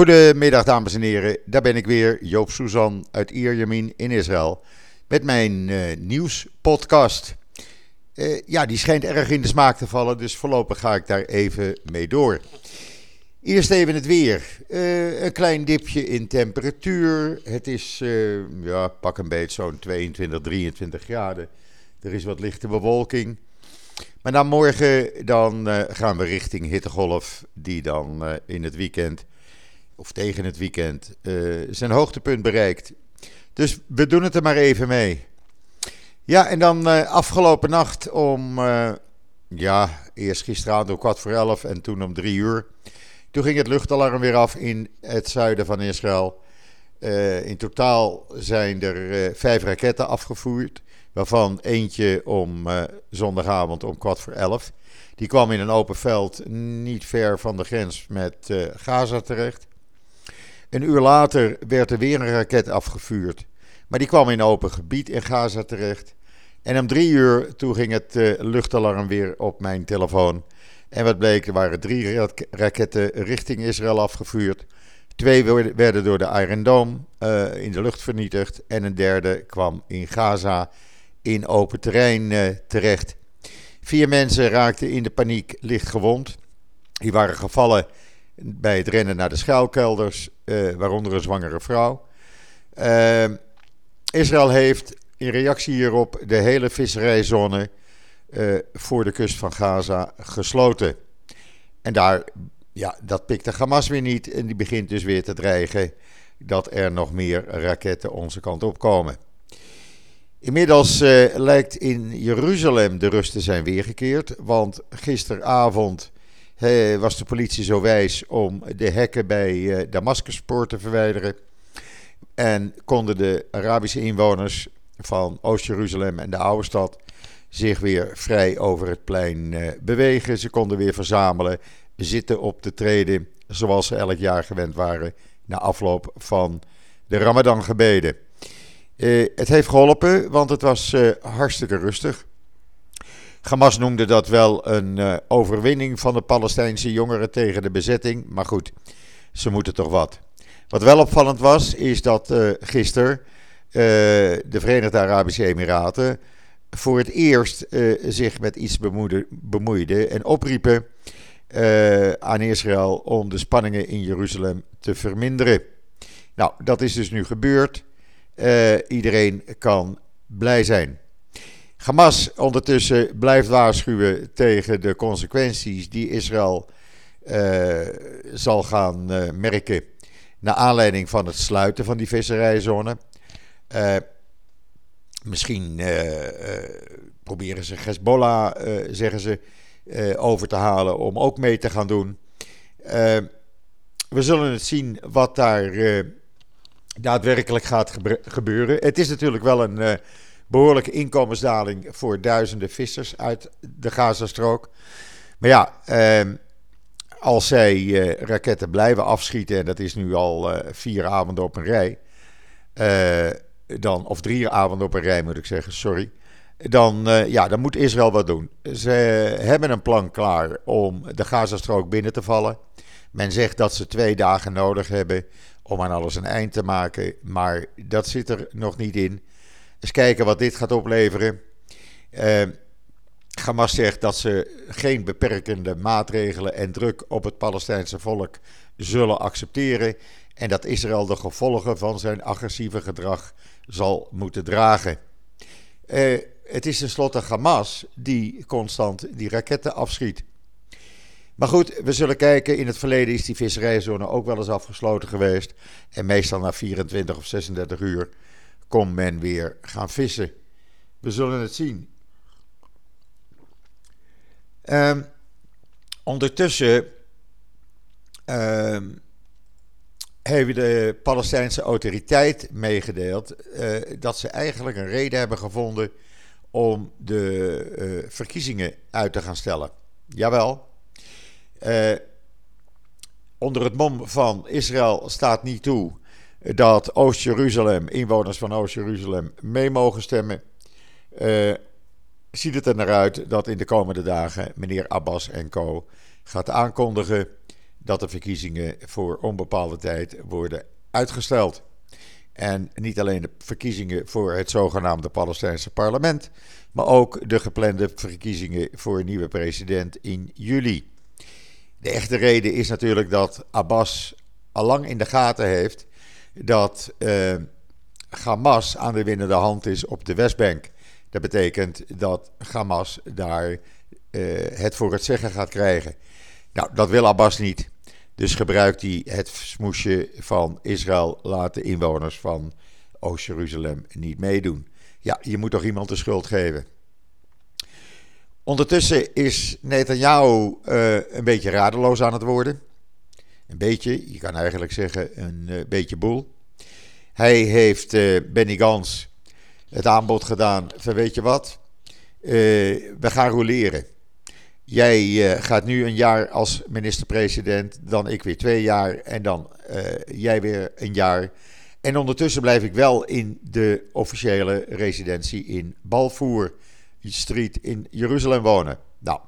Goedemiddag dames en heren, daar ben ik weer, Joop Suzan uit Ierjemien in Israël, met mijn uh, nieuwspodcast. Uh, ja, die schijnt erg in de smaak te vallen, dus voorlopig ga ik daar even mee door. Eerst even het weer. Uh, een klein dipje in temperatuur. Het is, ja, pak een beetje zo'n 22, 23 graden. Er is wat lichte bewolking. Maar dan morgen dan, gaan we richting hittegolf, die dan in het weekend of tegen het weekend, uh, zijn hoogtepunt bereikt. Dus we doen het er maar even mee. Ja, en dan uh, afgelopen nacht om, uh, ja, eerst gisteravond om kwart voor elf en toen om drie uur. Toen ging het luchtalarm weer af in het zuiden van Israël. in totaal zijn er vijf raketten afgevoerd, waarvan eentje om zondagavond om kwart voor elf. Die kwam in een open veld niet ver van de grens met Gaza terecht. Een uur later werd er weer een raket afgevuurd. Maar die kwam in open gebied in Gaza terecht. En om drie uur toen ging het uh, luchtalarm weer op mijn telefoon. En wat bleek, er waren drie raketten richting Israël afgevuurd. Twee werden door de Iron Dome uh, in de lucht vernietigd. En een derde kwam in Gaza in open terrein uh, terecht. Vier mensen raakten in de paniek licht gewond. Die waren gevallen bij het rennen naar de schuilkelders, uh, waaronder een zwangere vrouw. Uh, Israël heeft in reactie hierop de hele visserijzone uh, voor de kust van Gaza gesloten. En daar, ja, dat pikt de Hamas weer niet en die begint dus weer te dreigen dat er nog meer raketten onze kant op komen. Inmiddels uh, lijkt in Jeruzalem de rust te zijn weergekeerd, want gisteravond was de politie zo wijs om de hekken bij uh, Damascuspoort te verwijderen. En konden de Arabische inwoners van Oost-Jeruzalem en de oude stad zich weer vrij over het plein uh, bewegen. Ze konden weer verzamelen, zitten op de treden, zoals ze elk jaar gewend waren na afloop van de Ramadan-gebeden. Uh, het heeft geholpen, want het was hartstikke rustig. Hamas noemde dat wel een uh, overwinning van de Palestijnse jongeren tegen de bezetting. Maar goed, ze moeten toch wat. Wat wel opvallend was, is dat uh, gisteren uh, de Verenigde Arabische Emiraten voor het eerst zich met iets bemoeide, bemoeide en opriepen aan Israël om de spanningen in Jeruzalem te verminderen. Nou, dat is dus nu gebeurd. iedereen kan blij zijn. Hamas ondertussen blijft waarschuwen tegen de consequenties die Israël uh, zal gaan uh, merken naar aanleiding van het sluiten van die visserijzone. Uh, misschien proberen ze Hezbollah, zeggen ze, over te halen om ook mee te gaan doen. we zullen het zien wat daar daadwerkelijk gaat gebeuren. Het is natuurlijk wel een behoorlijke inkomensdaling voor duizenden vissers uit de Gazastrook. Maar ja, eh, als zij eh, raketten blijven afschieten, en dat is nu al eh, vier avonden op een rij, eh, dan, of drie avonden op een rij moet ik zeggen, sorry. Dan, eh, ja, dan moet Israël wat doen. Ze hebben een plan klaar om de Gazastrook binnen te vallen. Men zegt dat ze twee dagen nodig hebben om aan alles een eind te maken, maar dat zit er nog niet in. Eens kijken wat dit gaat opleveren. Uh, Hamas zegt dat ze geen beperkende maatregelen en druk op het Palestijnse volk zullen accepteren. En dat Israël de gevolgen van zijn agressieve gedrag zal moeten dragen. Uh, het is tenslotte Hamas die constant die raketten afschiet. Maar goed, we zullen kijken. In het verleden is die visserijzone ook wel eens afgesloten geweest. En meestal na 24 of 36 uur kon men weer gaan vissen. We zullen het zien. Um, ondertussen um, heeft de Palestijnse autoriteit meegedeeld uh, dat ze eigenlijk een reden hebben gevonden om de uh, verkiezingen uit te gaan stellen. Jawel. Uh, onder het mom van Israël staat niet toe dat Oost-Jeruzalem, inwoners van Oost-Jeruzalem, mee mogen stemmen. Uh, ziet het er naar uit dat in de komende dagen meneer Abbas en co. gaat aankondigen dat de verkiezingen voor onbepaalde tijd worden uitgesteld. En niet alleen de verkiezingen voor het zogenaamde Palestijnse parlement, maar ook de geplande verkiezingen voor een nieuwe president in juli. De echte reden is natuurlijk dat Abbas al lang in de gaten heeft dat uh, Hamas aan de winnende hand is op de Westbank. Dat betekent dat Hamas daar uh, het voor het zeggen gaat krijgen. Nou, dat wil Abbas niet. Dus gebruikt hij het smoesje van Israël, laat de inwoners van Oost-Jeruzalem niet meedoen. Ja, je moet toch iemand de schuld geven. Ondertussen is Netanyahu uh, een beetje radeloos aan het worden. Een beetje, je kan eigenlijk zeggen een uh, beetje boel. Hij heeft uh, Benny Gans het aanbod gedaan van weet je wat, we gaan roleren. Jij gaat nu een jaar als minister-president, dan ik weer twee jaar en dan jij weer een jaar. En ondertussen blijf ik wel in de officiële residentie in Balfour Street in Jeruzalem wonen. Nou,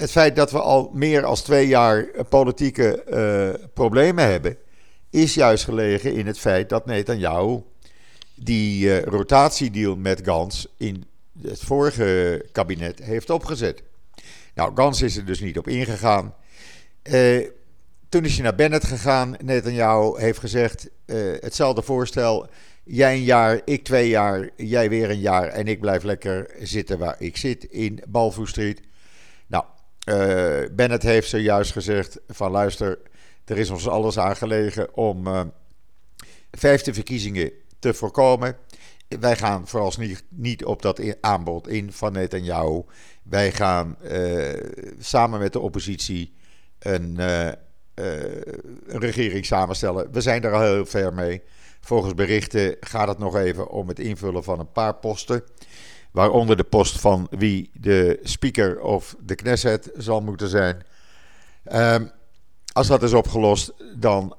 het feit dat we al meer dan twee jaar politieke uh, problemen hebben, is juist gelegen in het feit dat Netanyahu die rotatiedeal met Gans in het vorige kabinet heeft opgezet. Nou, Gans is er dus niet op ingegaan. Uh, toen is hij naar Bennett gegaan. Netanyahu heeft gezegd: uh, hetzelfde voorstel. Jij een jaar, ik twee jaar, jij weer een jaar. En ik blijf lekker zitten waar ik zit in Balfour Street. Uh, Bennett heeft zojuist gezegd: van luister, er is ons alles aangelegen om vijfde verkiezingen te voorkomen. Wij gaan vooralsnog niet op dat aanbod in van Netanyahu. Wij gaan uh, samen met de oppositie een, een, regering samenstellen. We zijn er al heel ver mee. Volgens berichten gaat het nog even om het invullen van een paar posten. Waaronder de post van wie de speaker of de Knesset zal moeten zijn. Uh, als dat is opgelost, dan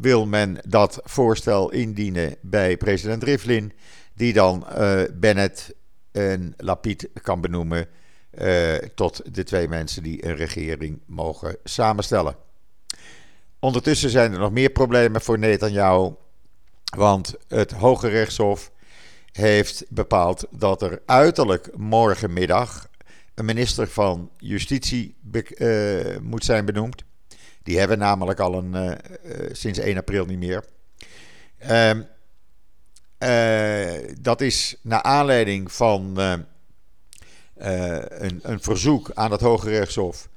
wil men dat voorstel indienen bij president Rivlin. Die dan Bennett en Lapid kan benoemen uh, tot de twee mensen die een regering mogen samenstellen. Ondertussen zijn er nog meer problemen voor Netanyahu, want het Hoge Rechtshof heeft bepaald dat er uiterlijk morgenmiddag een minister van Justitie uh, moet zijn benoemd. Die hebben namelijk al een, uh, sinds 1 april niet meer. Uh, dat is naar aanleiding van een, een, verzoek aan het Hoge Rechtshof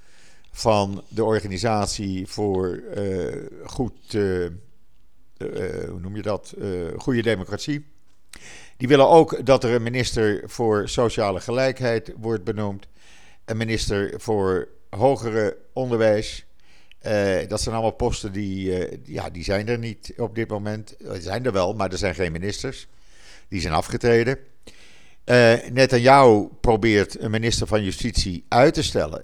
van de organisatie voor goed, hoe noem je dat, goede democratie. Die willen ook dat er een minister voor sociale gelijkheid wordt benoemd, een minister voor hogere onderwijs. dat zijn allemaal posten die, ja, die zijn er niet op dit moment. Die zijn er wel, maar er zijn geen ministers. Die zijn afgetreden. Uh, Netanyahu probeert een minister van Justitie uit te stellen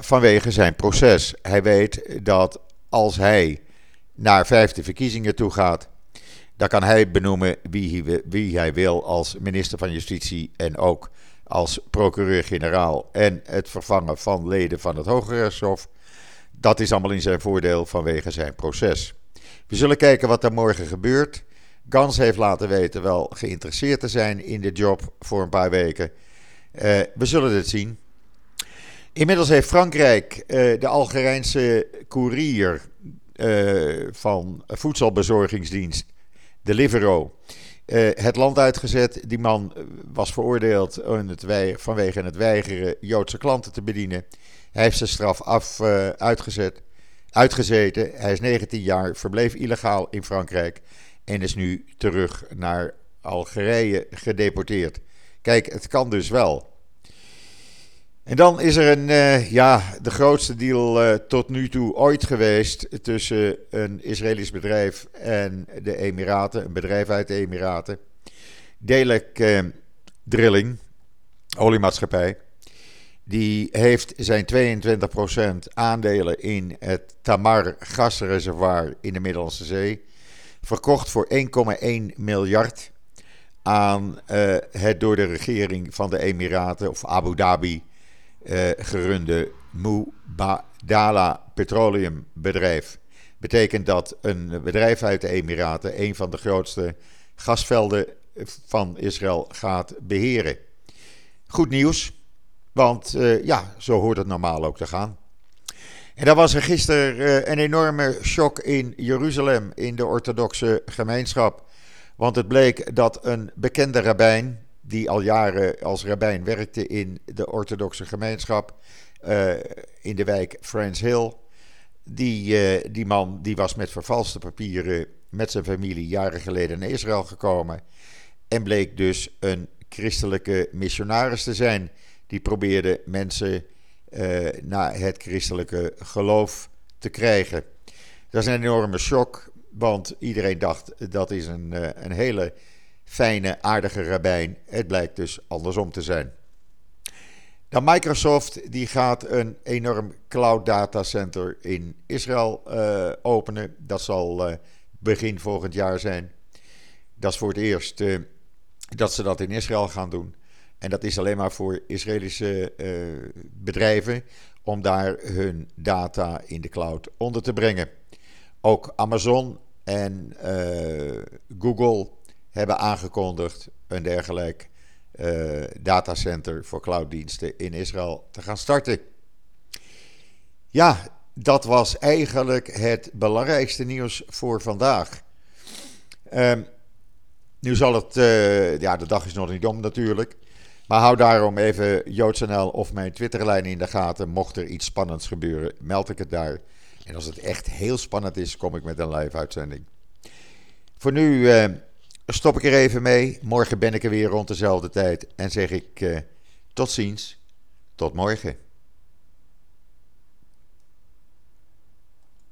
vanwege zijn proces. Hij weet dat als hij naar vijfde verkiezingen toe gaat, dan kan hij benoemen wie hij, wie hij wil als minister van Justitie en ook als procureur-generaal en het vervangen van leden van het Hoge Rechtshof. Dat is allemaal in zijn voordeel vanwege zijn proces. We zullen kijken wat er morgen gebeurt. Gans heeft laten weten wel geïnteresseerd te zijn in de job voor een paar weken. Uh, we zullen het zien. Inmiddels heeft Frankrijk uh, de Algerijnse koerier uh, van voedselbezorgingsdienst, Deliveroo, het land uitgezet. Die man was veroordeeld het vanwege het weigeren Joodse klanten te bedienen. Hij heeft zijn straf af, uitgezet, uitgezeten. Hij is 19 jaar, verbleef illegaal in Frankrijk en is nu terug naar Algerije gedeporteerd. Kijk, het kan dus wel. En dan is er een, uh, ja, de grootste deal uh, tot nu toe ooit geweest tussen een Israëlisch bedrijf en de Emiraten, een bedrijf uit de Emiraten. Delek uh, Drilling, oliemaatschappij, die heeft zijn 22% aandelen in het Tamar gasreservoir in de Middellandse Zee verkocht voor 1,1 miljard aan het door de regering van de Emiraten of Abu Dhabi uh, gerunde Dala Petroleum bedrijf. Betekent dat een bedrijf uit de Emiraten een van de grootste gasvelden van Israël gaat beheren. Goed nieuws, want uh, ja, zo hoort het normaal ook te gaan. En dan was er gisteren uh, een enorme shock in Jeruzalem, in de orthodoxe gemeenschap. Want het bleek dat een bekende rabbijn, die al jaren als rabbijn werkte in de orthodoxe gemeenschap, uh, in de wijk Friends Hill, die, die man die was met vervalste papieren met zijn familie jaren geleden naar Israël gekomen. En bleek dus een christelijke missionaris te zijn. Die probeerde mensen uh, naar het christelijke geloof te krijgen. Dat is een enorme shock, want iedereen dacht dat is een, een hele fijne, aardige rabbijn. Het blijkt dus andersom te zijn. Dan Microsoft die gaat een enorm cloud data center in Israël uh, openen. Dat zal begin volgend jaar zijn. Dat is voor het eerst dat ze dat in Israël gaan doen. En dat is alleen maar voor Israëlische bedrijven om daar hun data in de cloud onder te brengen. Ook Amazon en Google hebben aangekondigd een dergelijk uh, datacenter voor clouddiensten in Israël te gaan starten. Ja, dat was eigenlijk het belangrijkste nieuws voor vandaag. Um, nu zal het, uh, ja, de dag is nog niet om natuurlijk. Maar hou daarom even JoodsNL of mijn Twitterlijn in de gaten. Mocht er iets spannends gebeuren, meld ik het daar. En als het echt heel spannend is, kom ik met een live uitzending. Voor nu uh, stop ik er even mee. Morgen ben ik er weer rond dezelfde tijd. En zeg ik uh, tot ziens. Tot morgen.